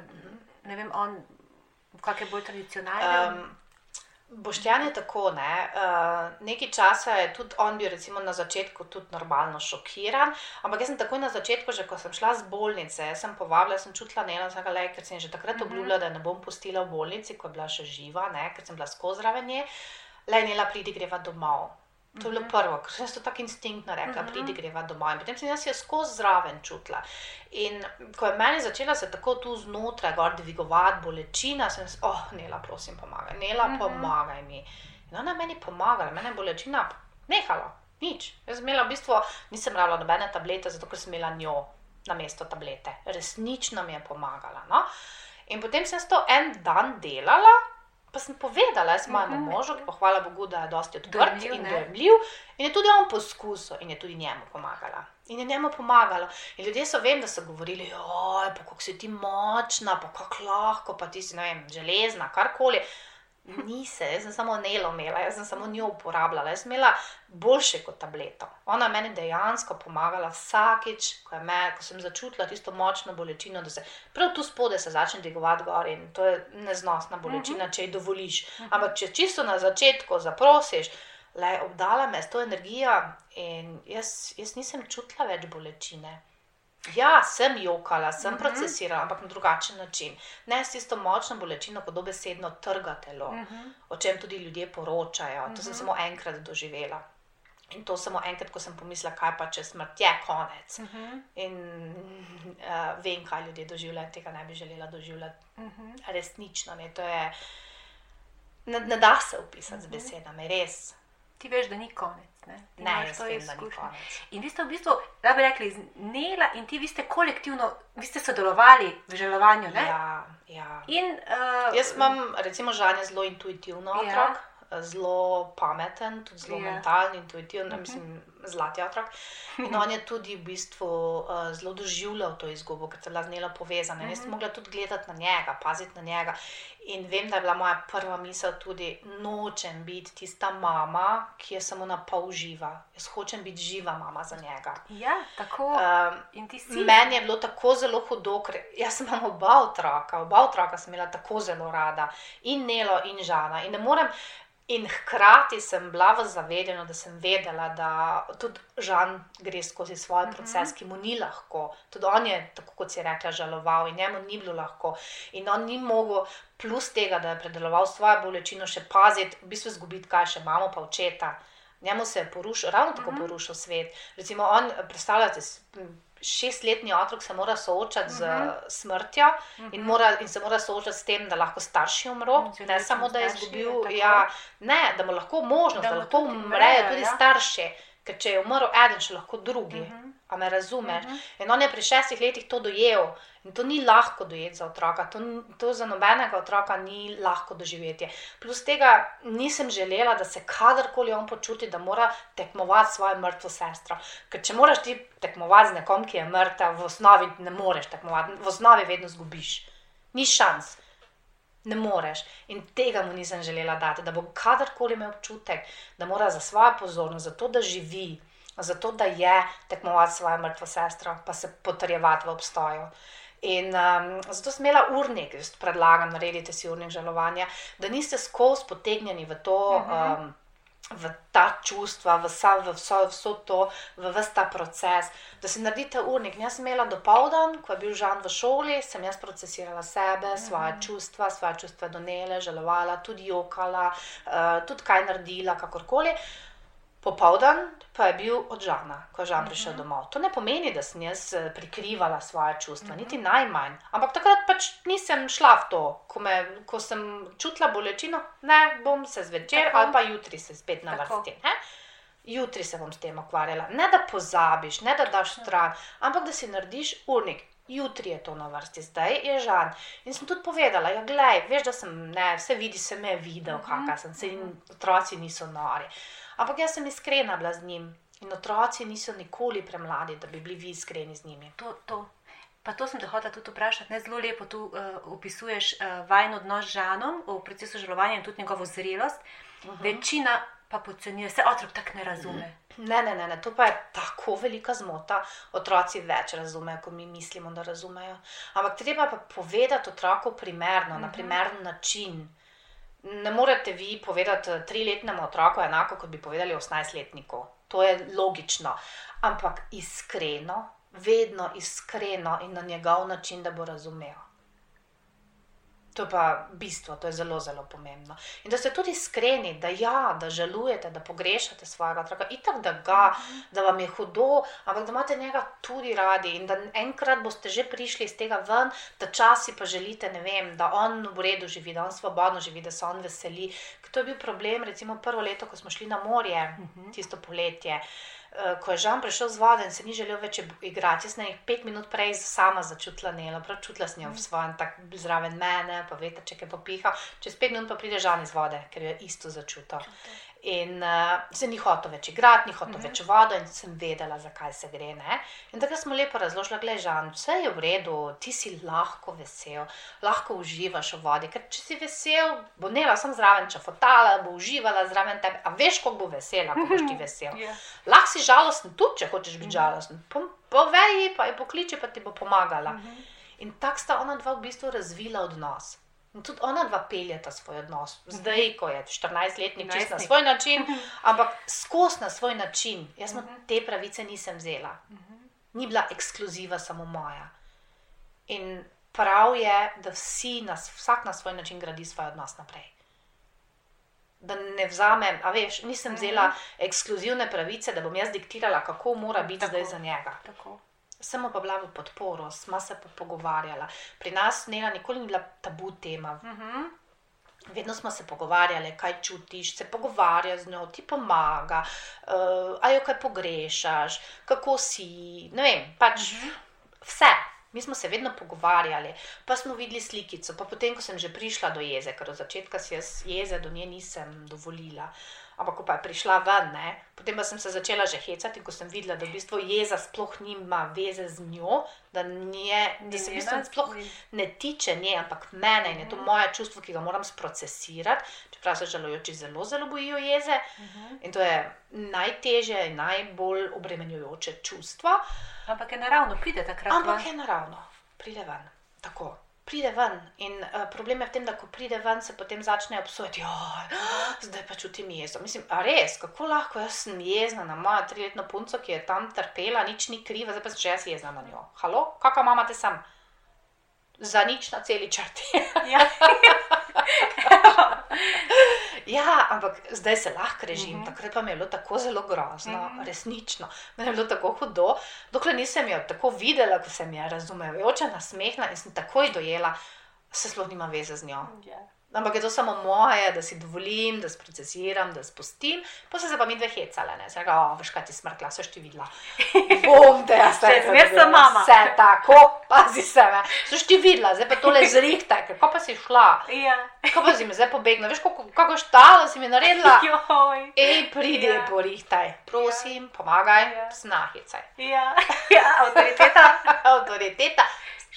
ne vem, on, kakšne bolj tradicionalne? Um, Boštjan je tako, ne. Uh, nekaj časa je tudi on bil, recimo, na začetku tudi normalno šokiran, ampak jaz sem takoj na začetku, že ko sem šla z bolnice, sem povabila, sem čutila ne eno, le, ker sem že takrat Mhm. obljubila, da ne bom pustila v bolnici, ko je bila še živa, ne, ker sem bila skozi zraven nje, le nela pridi greva domov. To je bilo prvo, ker sem jaz to tako instinktno rekla, Mhm. pridi greva domov. In potem sem jaz jo skozi zraven čutila. In ko je meni začela se tako tu znotraj gor dvigovati bolečina, sem se, oh, Nela, prosim, pomagaj, Nela, Mhm. pomagaj mi. In ona je meni pomagala, meni je bolečina nehala, nič. Jaz sem imela v bistvu, nisem rabila nobene tablete, zato ker sem imela njo na mesto tablete. Resnično mi je pomagala. No? In potem sem to en dan delala. Pa sem povedala, jaz mojemu Mhm. možu, ki pa hvala Bogu, da je dosti odprt Dojemljiv, in dojemljiv, in je tudi on poskusil, in je tudi njemu pomagala. In je njemu pomagalo. In ljudje so vem, da so govorili, oj, pa kako si ti močna, pa kako lahko, pa ti si, ne vem, železna, karkoli. Nisem, jaz sem samo nelo imela, jaz sem samo njo uporabljala, jaz sem imela boljše kot tableto. Ona je meni dejansko pomagala vsakič, ko, je me, ko sem začutila tisto močno bolečino, da se prav tu spodaj se začne dvigovati gor in to je neznosna bolečina, če ji dovoliš. Ampak če čisto na začetku zaprosiš, le obdala me s to energijo in jaz, jaz nisem čutila več bolečine. Ja, sem jokala, sem uh -huh. procesirala, ampak na drugačen način. Ne s tisto močno bolečino, kot dobesedno trga telo, uh -huh. o čem tudi ljudje poročajo. To uh -huh. sem samo enkrat doživela. In to samo enkrat, ko sem pomislila, kaj pa če smrt je konec. Uh -huh. In uh, vem, kaj ljudje doživljajo, tega ne bi želela doživljati. Uh -huh. Resnično, ne, je, ne, ne da se opisati uh -huh. z besedami, res. Ti veš, da ni konec. Ne, ne jaz vem, da ni konec. In vi ste v bistvu, da bi rekli, znela in ti vi ste kolektivno, vi ste sodelovali v želovanju. Ja, ja. In, uh, jaz imam, recimo, žanje zelo intuitivno ja. otrok. Zelo pameten, tudi zelo yeah. Ja. mentalen, intuitiven, mhm. -huh. mislim, zlati otrok. In on je tudi v bistvu uh, zelo doživljal to izgubo, ker je bila z njela povezana. Uh -huh. Jaz sem mhm. mogla tudi gledati na njega, paziti na njega. In vem, da je bila moja prva misel tudi, nočem biti tista mama, ki je samo na pol živa. Jaz hočem biti živa mama za njega. Ja, tako. Um, meni je bilo tako zelo hudo, ker jaz imam oba otroka, oba otroka sem imela tako zelo rada, in Nelo, in Žana. In ne morem. In hkrati sem bila v zavedanju, da sem vedela, da tudi Žan gre skozi svoj mhm. proces, ki mu ni lahko. Tudi on je, tako kot si rekla, žaloval in njemu ni bilo lahko. In on ni mogel, plus tega, da je predeloval svojo bolečino, še paziti, v bistvu izgubiti, kaj še imamo, pa očeta. Njemu se je porušil, ravno tako mhm. porušil svet. Recimo, on, predstavljate si šestletni otrok se mora soočati z uh mhm. -huh. smrtjo uh -huh. in, mora, in se mora soočati s tem, da lahko starši umrejo. Ne samo, da je izgubil, ja, ne, da mu lahko možnost, da, da lahko umrejo tudi ja. starši. Ker če je umrl eden, še lahko drugi. Uh -huh. A me razumeš? Uh mhm. -huh. In on je pri šestih letih to dojel. In to ni lahko dojeti za otroka, to, to za nobenega otroka ni lahko doživeti. Plus tega nisem želela, da se kadarkoli on počuti, da mora tekmovati s svojo mrtvo sestro. Ker če moraš ti tekmovati z nekom, ki je mrtev, v osnovi ne moreš tekmovati, v osnovi vedno zgubiš. Ni šans. Ne moreš. In tega mu nisem želela dati, da bo kadarkoli imel občutek, da mora za svojo pozornost, za to, da živi, za to, da je tekmovati svojo mrtvo sestro, pa se potrjevati v obstoju. In um, zato sem imela urnik, jaz predlagam, naredite si urnik žalovanja, da niste skozi potegnjeni v to. Uh -huh. um, V ta čustva, v vse, v vso, vso to, v vse ta proces, da si naredite urnik. Jaz sem imela dopoldan, ko je bil žan v šoli, sem jaz procesirala sebe, svoje čustva, svoje čustva do nele, žalovala, tudi jokala, uh, tudi kaj naredila, kakorkoli. Uh, Popovdan pa je bil od Žana, ko je Žan prišel uh mhm. -huh. domov. To ne pomeni, da sem jaz eh, prikrivala svoje čustva, uh -huh. niti najmanj. Ampak takrat pač nisem šla v to, ko, me, ko sem čutila bolečino, ne bom se zvečer Tako. ali pa jutri se spet na vrsti. Jutri se bom s tem ukvarjala. Ne da pozabiš, ne da daš stran, ampak da si narediš urnik. Jutri je to na vrsti, zdaj je žan. In sem tudi povedala, ja, gledaj, veš, da sem, ne, vse vidi, se me videl, uh -huh. kakšen sem, se in otroci niso nori. Ampak jaz sem iskrena bila z njim in otroci niso nikoli premladi, da bi bili vi iskreni z njimi. To, to. Pa to sem te hotela tudi vprašati. Ne, zelo lepo tu uh, opisuješ uh, vajen odnos z žanom v procesu žalovanja in tudi njegovo zrelost. Uh mhm. -huh. Večina pa podcenjuje, se otrok tako ne razume. Ne, ne, ne, ne, to pa je tako velika zmota. Otroci več razumejo, kot mi mislimo, da razumejo. Ampak treba pa povedati otroku primerno, uh -huh. na mhm. primeren način. Ne morete vi povedati triletnemu otroku enako, kot bi povedali osemnajstletniku. To je logično. Ampak iskreno, vedno iskreno in na njegov način, da bo razumel. To je pa bistvo, to je zelo, zelo pomembno. In da ste tudi iskreni, da ja, da žalujete, da pogrešate svojega otroka, itak da ga, da vam je hudo, ampak da imate njega tudi radi in da enkrat boste že prišli iz tega ven, da časi pa želite, ne vem, da on v redu živi, da on svobodno živi, da se on veseli. Ker to je bil problem, recimo prvo leto, ko smo šli na morje, mhm. tisto poletje. Eh, ko je Žan prišel z vode in se ni želel več igrati, jaz sem jih pet minut prej sama začutila nelo, prav čutila sem jo v svojem, tako zraven mene, pa veste, če je popiha, čez pet minut pa pride Žan iz vode, ker je isto začutil. In uh, se ni hotel več igrati, ni hotel mm -hmm. več vodo, in sem vedela, zakaj se gre. Ne? In takrat smo lepo razložili, da je vse je v redu, ti si lahko vesel, lahko uživaš v vodi. Ker če si vesel, bo nela sem zraven, če fotala, bo uživala zraven tebe. A veš, kako bo vesela, ko boš ti vesel. yeah. Ja. Lahko si žalosten tudi, če hočeš biti mm -hmm. žalosten. Povej, pa je pokliči, pa ti bo pomagala. Mm -hmm. In tako sta ona dva v bistvu razvila odnos. In tudi ona dva peljeta svoj odnos, zdaj, ko je 14-letnik, čist na svoj način, ampak skozi na svoj način. Jaz uh -huh. te pravice nisem vzela. Uh -huh. ni bila ekskluziva samo moja. In prav je, da vsi nas, vsak na svoj način gradi svoj odnos naprej. Da ne vzamem, a veš, nisem vzela Mhm. ekskluzivne pravice, da bom jaz diktirala, kako mora biti Tako. zdaj za njega. Tako. Sem pa bila v podporo, smo se pa pogovarjala. Pri nas Nela nikoli ni bila tabu tema. Mhm. Vedno smo se pogovarjali, kaj čutiš, se pogovarja z njo, ti pomaga, uh, ali jo kaj pogrešaš, kako si. Ne vem, pač vse. Mi smo se vedno pogovarjali, pa smo videli slikico. Pa potem, ko sem že prišla do jeze, ker od začetka si jaz jeze do nje nisem dovolila. Ampak, ko pa je prišla ven, ne, potem pa sem se začela že hecati, ko sem videla, da v bistvu jeza sploh nima veze z njo, da, nje, da se v bistvu sploh ne tiče nje, ampak mene in je to moje čustvo, ki ga moram sprocesirati. Čeprav se žalujoči zelo, zelo bojijo jeze in to je najtežje in najbolj obremenjujoče čustvo. Ampak je naravno, pride takrat. Ampak ven. je naravno, pride ven. Tako. Pride ven in uh, problem je v tem, da ko pride ven, se potem začne obsojati, da zdaj pa čutim jezo. Mislim, a res, kako lahko jaz sem jezna na mojo triletno punco, ki je tam trpela, nič ni kriva, zdaj pa sem še jaz jezna na njo. Halo, kakšna mama te sem? Za nič na celi črti. Ja. Ja, ampak zdaj se lahko režim, uh -huh. takrat pa mi je bilo tako zelo grozno, Mhm. -huh. resnično. Meni je bilo tako hudo, dokler nisem jo tako videla, ko sem jo razumevajoče nasmehna in sem takoj dojela, se sploh nima veze z njo. Ja. Ampak je to samo moje, da si dovolim, da sprocesiram, da spustim. Pa so se pa mi dve hecale, ne, zdaj ga, veš kaj ti smrkla, so ti videla. Bom te, jaz Še zmer sem mama. Vse tako, pazi se me. So ti videla, zdaj pa tole zrihtaj, kako pa si šla. Ja. Kako pa si mi zdaj pobegla, veš, kako, kako štalo si mi naredila. Joj. Ej, pridi, Ja. ja. porihtaj, prosim, pomagaj, Ja. snahicaj. Ja. ja, avtoriteta. Avtoriteta.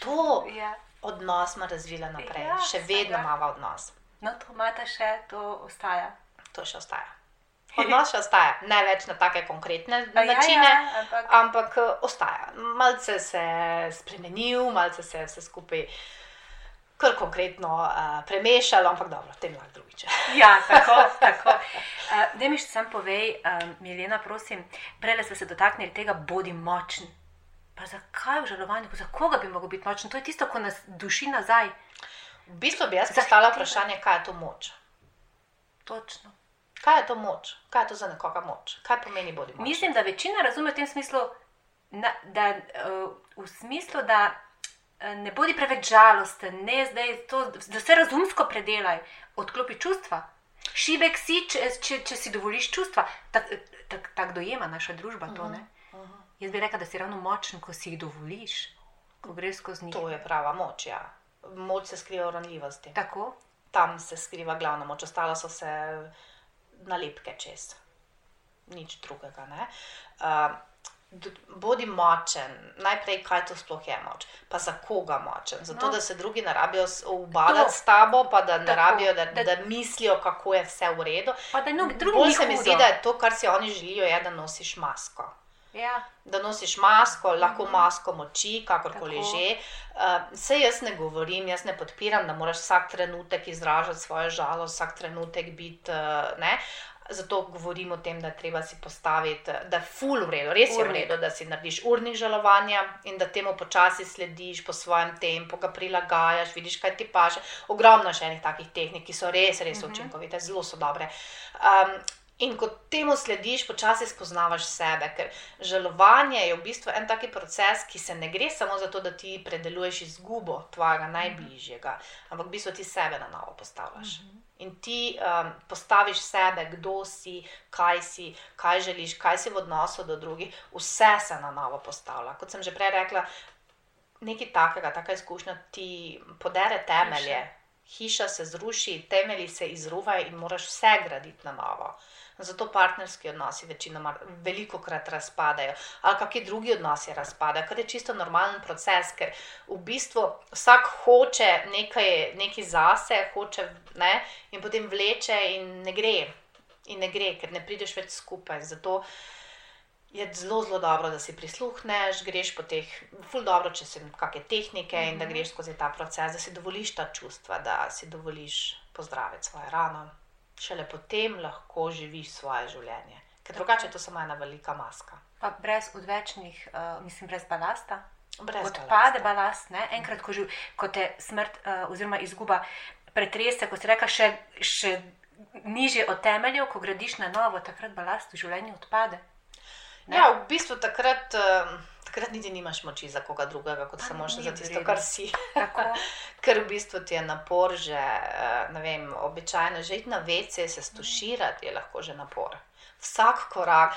To Ja. Odnos smo razvila naprej, Ja, ja, še vedno seveda. imamo odnos. No, to imate še, to ostaja. To še ostaja. Odnos še ostaja, ne več na take konkretne A ja, načine, ja, ampak- ampak eh, ostaja. Malce se je spremenil, malce se je vse skupaj kar konkretno uh, premešalo, ampak dobro, tem lahko drugiče. Ja, tako. tako. Uh, da mi še sam povej, um, Milena, prosim, prej ste se dotaknili tega, bodi močen. Pa zakaj v žalovanju, za koga bi lahko bil močen? To je tisto, ko nas duši nazaj. V bistvu bi jaz Zahteva. postavila vprašanje, kaj je to moč. Točno. Kaj je to moč? Kaj je to za nekoga moč? Kaj pomeni bodi moč? Mislim, da večina razume v tem smislu, na, da, uh, v smislu, da uh, ne bodi preveč žalosten, ne zdaj to, da se razumsko predelaj, odklopi čustva. Šibek si, če, če, če si dovoliš čustva. Tako tak, tak dojema naša družba to. Ne? Jaz bi rekla, da si ravno močen, ko si jih dovoliš, ko greš skozi njih. To je prava moč. Ja. Moč se skriva v ranljivosti. Tako. Tam se skriva glavna moč, ostalo so se nalepke čez. Nič drugega. ne. Uh, Bodi močen, najprej kaj to sploh je moč, pa za koga močen. Zato, No. da se drugi ne rabijo ubadati To. s tabo, pa da ne Tako, rabijo, da, da- da... mislijo, kako je vse v redu. Pa da no, drugi Bolj ni se mi zdi, da je to, kar si oni želijo, je, da nosiš masko. Ja. da nosiš masko, lahko masko moči, kakorkoli Tako. že. Uh, Vse jaz ne govorim, jaz ne podpiram, da moraš vsak trenutek izražati svojo žalost, vsak trenutek biti. Uh, ne. Zato govorim o tem, da je treba si postaviti, da je ful v redu, res je v Urnik. redu, da si narediš urnik žalovanja in da temu počasi slediš po svojem tempu, ga prilagajaš, vidiš, kaj ti paše. Ogromno še enih takih tehnik, ki so res, res Mhm. učinkovite, zelo so dobre. Um, In ko temu slediš, počasi spoznavaš sebe, ker žalovanje je v bistvu en taki proces, ki se ne gre samo zato, da ti predeluješ izgubo tvojega najbližjega, ampak v bistvu ti sebe na novo postavljaš. In ti um, postaviš sebe, kdo si, kaj si, kaj želiš, kaj si v odnosu do drugih, vse se na novo postavlja. Kot sem že prej rekla, nekaj takega, taka izkušnja ti podere temelje. Hiša se zruši, temelji se izruvajo in moraš vse graditi na novo. Zato partnerski odnosi večinoma veliko krat razpadajo, ali kakšni drugi odnosi razpadajo, kar je čisto normalen proces, ker v bistvu vsak hoče nekaj, nekaj zase, hoče ne, in potem vleče in ne gre. In ne gre, ker ne prideš več skupaj. Zato je zelo, zelo dobro, da si prisluhneš, greš po teh, ful dobro, če se kakšne tehnike in da greš skozi ta proces, da si dovoliš ta čustva, da si dovoliš pozdraviti svoje rano. Šele potem lahko živiš svoje življenje. ker drugače je to samo ena velika maska. Pa brez odvečnih, uh, mislim, brez balasta. Brez Odpade balast, ne? enkrat, ko, živ, ko te smrt uh, oziroma izguba pretrese, ko se reka, še, še nižje od temeljev, ko gradiš na novo, takrat balast v življenju odpade. Ne? Ja, v bistvu takrat, uh, takrat niti nimaš moči za koga drugega, kot samo še za tisto, kar si. Ker v bistvu ti je napor že, eh, ne vem, običajno že iti na vece, se stuširati je lahko že napor. Vsak korak,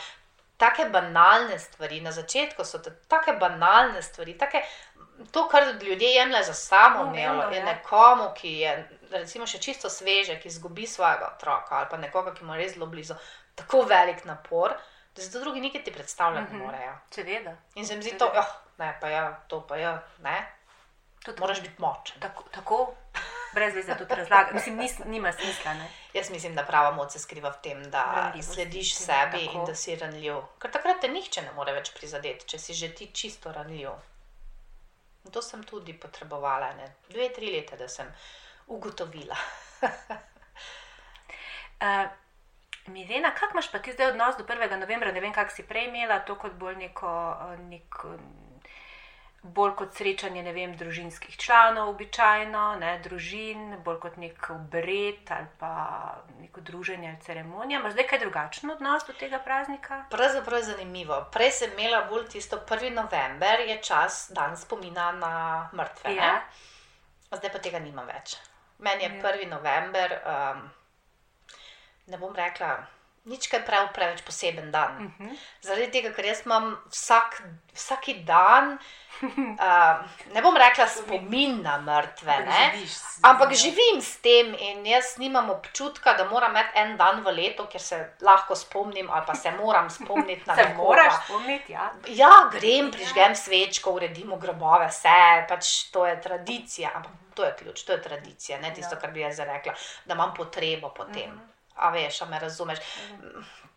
take banalne stvari, na začetku so te take banalne stvari, take, to, kar ljudje jemljejo za samoumevno, Samoumevno, je nekomu, ki je recimo še čisto sveže, ki izgubi svojega otroka ali pa nekoga, ki mu je res zelo blizu, tako velik napor, da se to drugi nikoli ti predstavljati Mhm. ne morejo. Seveda. In se mi zdi to, oh, ne, pa ja, to pa ja, ne, Tudi, moraš biti močen. tako, tako, brez veze tudi razlagati. Mislim, nis, nima smisla. Ne? Jaz mislim, da prava moč se skriva v tem, da Ranljivost, slediš mislim, sebi tako. in da si ranljiv. Ker takrat te nihče ne more več prizadeti, če si že ti čisto ranljiv. In to sem tudi potrebovala, ne? dve, tri leta, da sem ugotovila. Uh, Milena, kak imaš pa ti zdaj odnos do 1. novembra? Ne vem, kak si prej imela, to kot bolj neko, eh, nek, mm, bolj kot srečanje, ne vem, družinskih članov, običajno, ne, družin, bolj kot nek obred ali pa neko druženje ali ceremonija. Imaš zdaj kaj drugačen odnos do tega praznika? Pravzaprav je zanimivo. Prej sem imela bolj tisto 1. november, je čas dan spomina na mrtve. Ja. ne? Zdaj pa tega nimam več. Meni je Ja. 1. november, um, ne bom rekla, nič kaj prav preveč poseben dan. Uh -huh. Zaradi tega, ker jaz imam vsak, vsak dan, uh, ne bom rekla spomin na mrtve, ne? ampak živim s tem in jaz nimam občutka, da moram imeti en dan v letu, kjer se lahko spomnim ali pa se moram spomniti na nekoga. moraš spomniti, ja. Ja, grem, prižgem svečko, uredimo grobove, vse, pač to je tradicija. Ampak to je ključ, to je tradicija, ne tisto, Ja. kar bi jaz rekla, da imam potrebo po tem. Mhm. A veš, a me razumeš.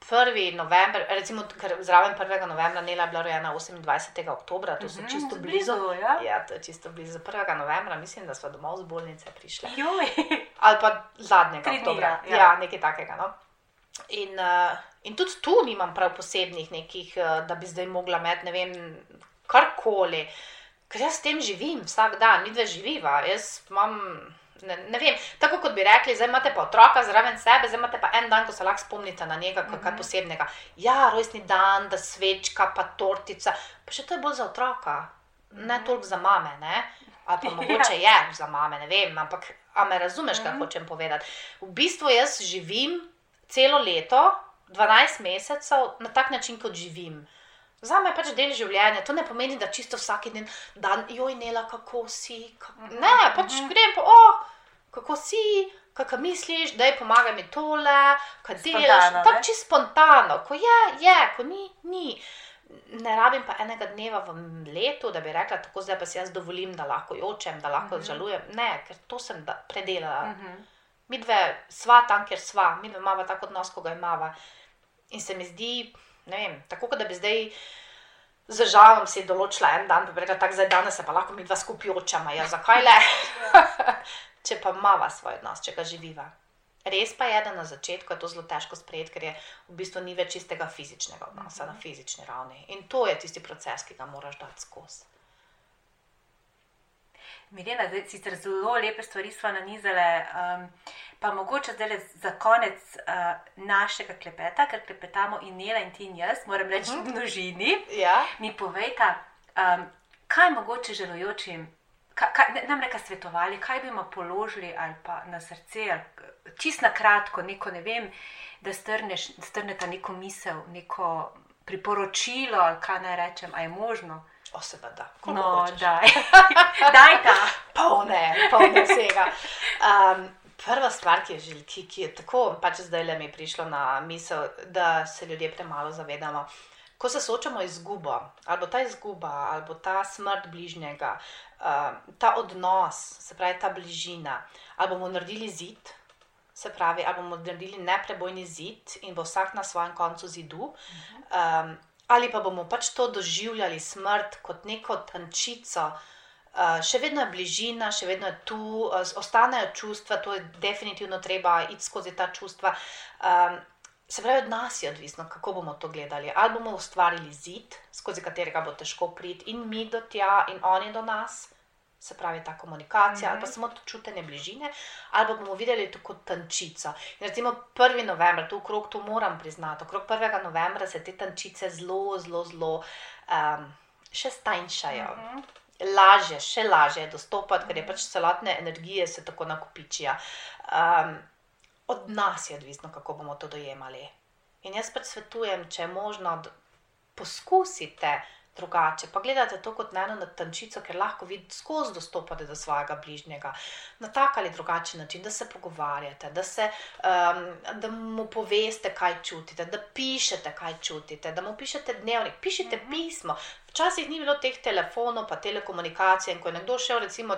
Prvi november, recimo, ker zraven 1. novembra Nela je bila rojena 28. oktobra, to so Mhm, čisto blizu. blizu, ja. ja, to je čisto blizu. 1. novembra mislim, da smo domov z bolnice prišli. Joj. Ali pa zadnjega Tri oktobra. ja, Ja, ja. ja nekaj takega. No? In, uh, in tudi tu nimam prav posebnih nekih, uh, da bi zdaj mogla imeti, ne vem, karkoli. Ker jaz s tem živim vsak dan, mi dve živiva. Jaz imam, ne, ne vem, tako kot bi rekli, zdaj imate pa otroka zraven sebe, zdaj imate pa en dan, ko se lahko spomnite na njega, kot kaj Mhm. posebnega. Ja, rojstni dan, da svečka, pa tortica, pa še to je bolj za otroka, ne Mhm. toliko za mame. Ne? Ali pa Ja. mogoče je za mame, ne vem, ampak a me razumeš, kaj Mhm. hočem povedati. V bistvu jaz živim celo leto, 12 mesecev, na tak način, kot živim. Za me je pač del življenja, to ne pomeni, da čisto vsak dan, dan joj, nela, kako si. Kako... Ne, pač mhm. grem po, oh, kako si, kako misliš, da je pomagaj mi tole, kaj delaš. Tako čisto spontano, ko je, je, ko ni, ni. Ne rabim pa enega dneva v letu, da bi rekla, tako zdaj pa si jaz dovolim, da lahko jočem, da lahko Mhm. žalujem. Ne, ker to sem da, predelala. Mhm. Mi dve sva tam, kjer sva, mi dve imamo tako odnos, kot ga imamo. In se mi zdi, ne vem, tako da bi zdaj z žalom si določila en dan, pa bi rekla, tako zdaj danes se pa lahko mi dva skupaj očema. Ja, zakaj le? če pa imamo svoj odnos, če ga živiva. Res pa je, da na začetku je to zelo težko sprejeti, ker je v bistvu ni več čistega fizičnega odnosa na fizični ravni. In to je tisti proces, ki ga moraš dati skozi. Milena, zdaj sicer zelo lepe stvari smo nanizale, um, pa mogoče zdaj za konec uh, našega klepeta, ker klepetamo in Nela in ti in jaz, moram reči v množini. Ja, Mi povejta, um, kaj mogoče želujočim, kaj, kaj, nam reka svetovali, kaj bi jim položili ali pa na srce, ali čist na kratko, neko ne vem, da strneš, strneta neko misel, neko priporočilo ali kaj naj rečem, a je možno. O seveda. No, daj, daj ta. polne, polne vsega. Um, prva stvar, ki je, žel, ki, ki je tako, pač zdaj le mi je prišlo na misel, da se ljudje premalo zavedamo. Ko se soočamo z izgubo, ali ta izguba, ali ta smrt bližnjega, uh, ta odnos, se pravi ta bližina, ali bomo naredili zid, se pravi, ali bomo naredili neprebojni zid in bo vsak na svojem koncu zidu. Um, ali pa bomo pač to doživljali smrt kot neko tančico, uh, še vedno je bližina, še vedno je tu, uh, ostanejo čustva, to je definitivno treba iti skozi ta čustva. Um, Se pravi, od nas je odvisno, kako bomo to gledali. Ali bomo ustvarili zid, skozi katerega bo težko priti, in mi do tja, in oni do nas, se pravi ta komunikacija, mm -hmm. ali pa samo to čutenje bližine, ali pa bomo videli to kot tančico. In recimo 1. novembra, tu okrog, to moram priznati, okrog 1. novembra se te tančice zelo, zelo, zelo um, še stanjšajo. Mm -hmm. Lažje, še lažje je dostopati, ker je pač celotne energije se tako nakupičijo. Um, od nas je odvisno, kako bomo to dojemali. In jaz pač svetujem, če je možno, poskusite drugače. Pa gledate to kot eno tančico, ker lahko vi skozi dostopate do svojega bližnjega na tak ali drugačen način, da se pogovarjate, da, se, um, da mu poveste, kaj čutite, da pišete, kaj čutite, da mu pišete dnevnik, pišite -hmm. pismo. Včasih ni bilo teh telefonov, pa telekomunikacije. In ko je nekdo šel, recimo,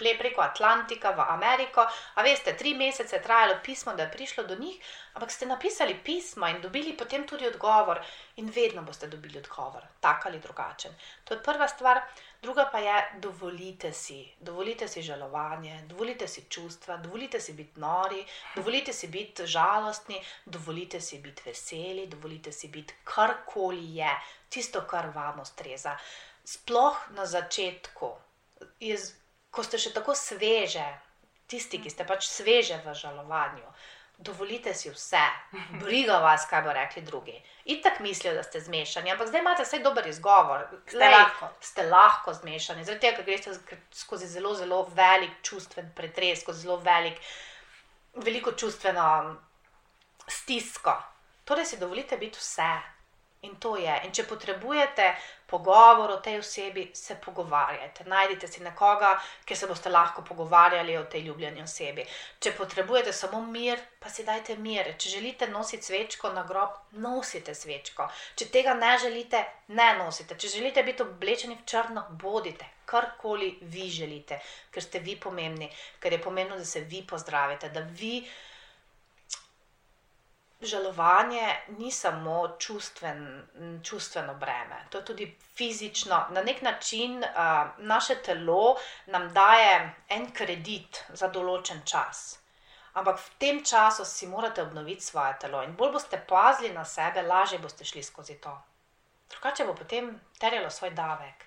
preko Atlantika v Ameriko, a veste, tri mesece je trajalo pismo, da je prišlo do njih, ampak ste napisali pismo in dobili potem tudi odgovor, in vedno boste dobili odgovor, tak ali drugačen. To je prva stvar. Druga pa je, dovolite si, dovolite si žalovanje, dovolite si čustva, dovolite si biti nori, dovolite si biti žalostni, dovolite si biti veseli, dovolite si biti karkoli je, tisto, kar vam ustreza. Sploh na začetku, jaz, ko ste še tako sveže, tisti, ki ste pač sveže v žalovanju dovolite si vse, briga vas, kaj bo rekli drugi. In tako mislijo, da ste zmešani, ampak zdaj imate vse dober izgovor. Ste Lej, lahko. Ste lahko zmešani, zaradi tega, ker greste skozi zelo, zelo velik čustven pretres, skozi zelo velik, veliko čustveno stisko. Torej si dovolite biti vse. In to je. In če potrebujete pogovor o tej osebi, se pogovarjajte. Najdite si nekoga, ki se boste lahko pogovarjali o tej ljubljeni osebi. Če potrebujete samo mir, pa si dajte mir. Če želite nositi svečko na grob, nosite svečko. Če tega ne želite, ne nosite. Če želite biti oblečeni v črno, bodite. Karkoli vi želite, ker ste vi pomembni, ker je pomembno, da se vi pozdravite, da vi žalovanje ni samo čustven, čustveno breme, to je tudi fizično. Na nek način uh, naše telo nam daje en kredit za določen čas. Ampak v tem času si morate obnoviti svoje telo in bolj boste pazili na sebe, lažje boste šli skozi to. Drugače bo potem terjalo svoj davek.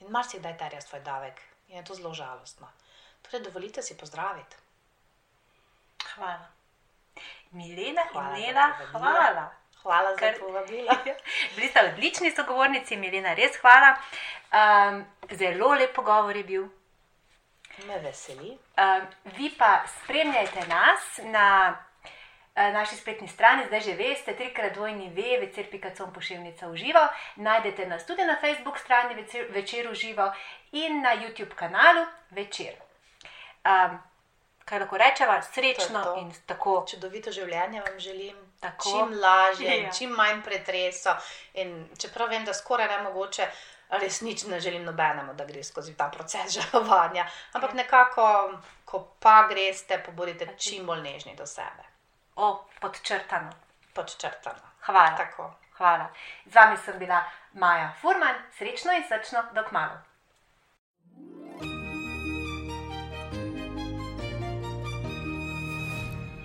In marsikdaj terja svoj davek in je to zelo žalostno. Torej, dovolite si pozdraviti. Hvala. Milena hvala in Nela, hvala. Hvala za povabilo. Bili ste odlični sogovornici, Milena, res hvala. Um, zelo lep pogovor je bil. Me veseli. Um, vi pa spremljajte nas na uh, naši spletni strani, zdaj že veste, trikrat dvojni ve, večer.com pošiljnica v živo. Najdete nas tudi na Facebook strani večer, večer v živo in na YouTube kanalu večer. Um, kaj lahko rečemo, srečno to to. in tako. Čudovito življenje vam želim, tako. čim lažje, ja. čim manj pretreso. In čeprav vem, da skoraj ne mogoče, resnično ne želim nobenemu, da gre skozi ta proces žalovanja. Ampak ja. nekako, ko pa greste, pobudite čim bolj nežni do sebe. O, podčrtano. Podčrtano. Hvala. Tako. Hvala. Z vami sem bila Maja Furman, srečno in srčno, dok malo.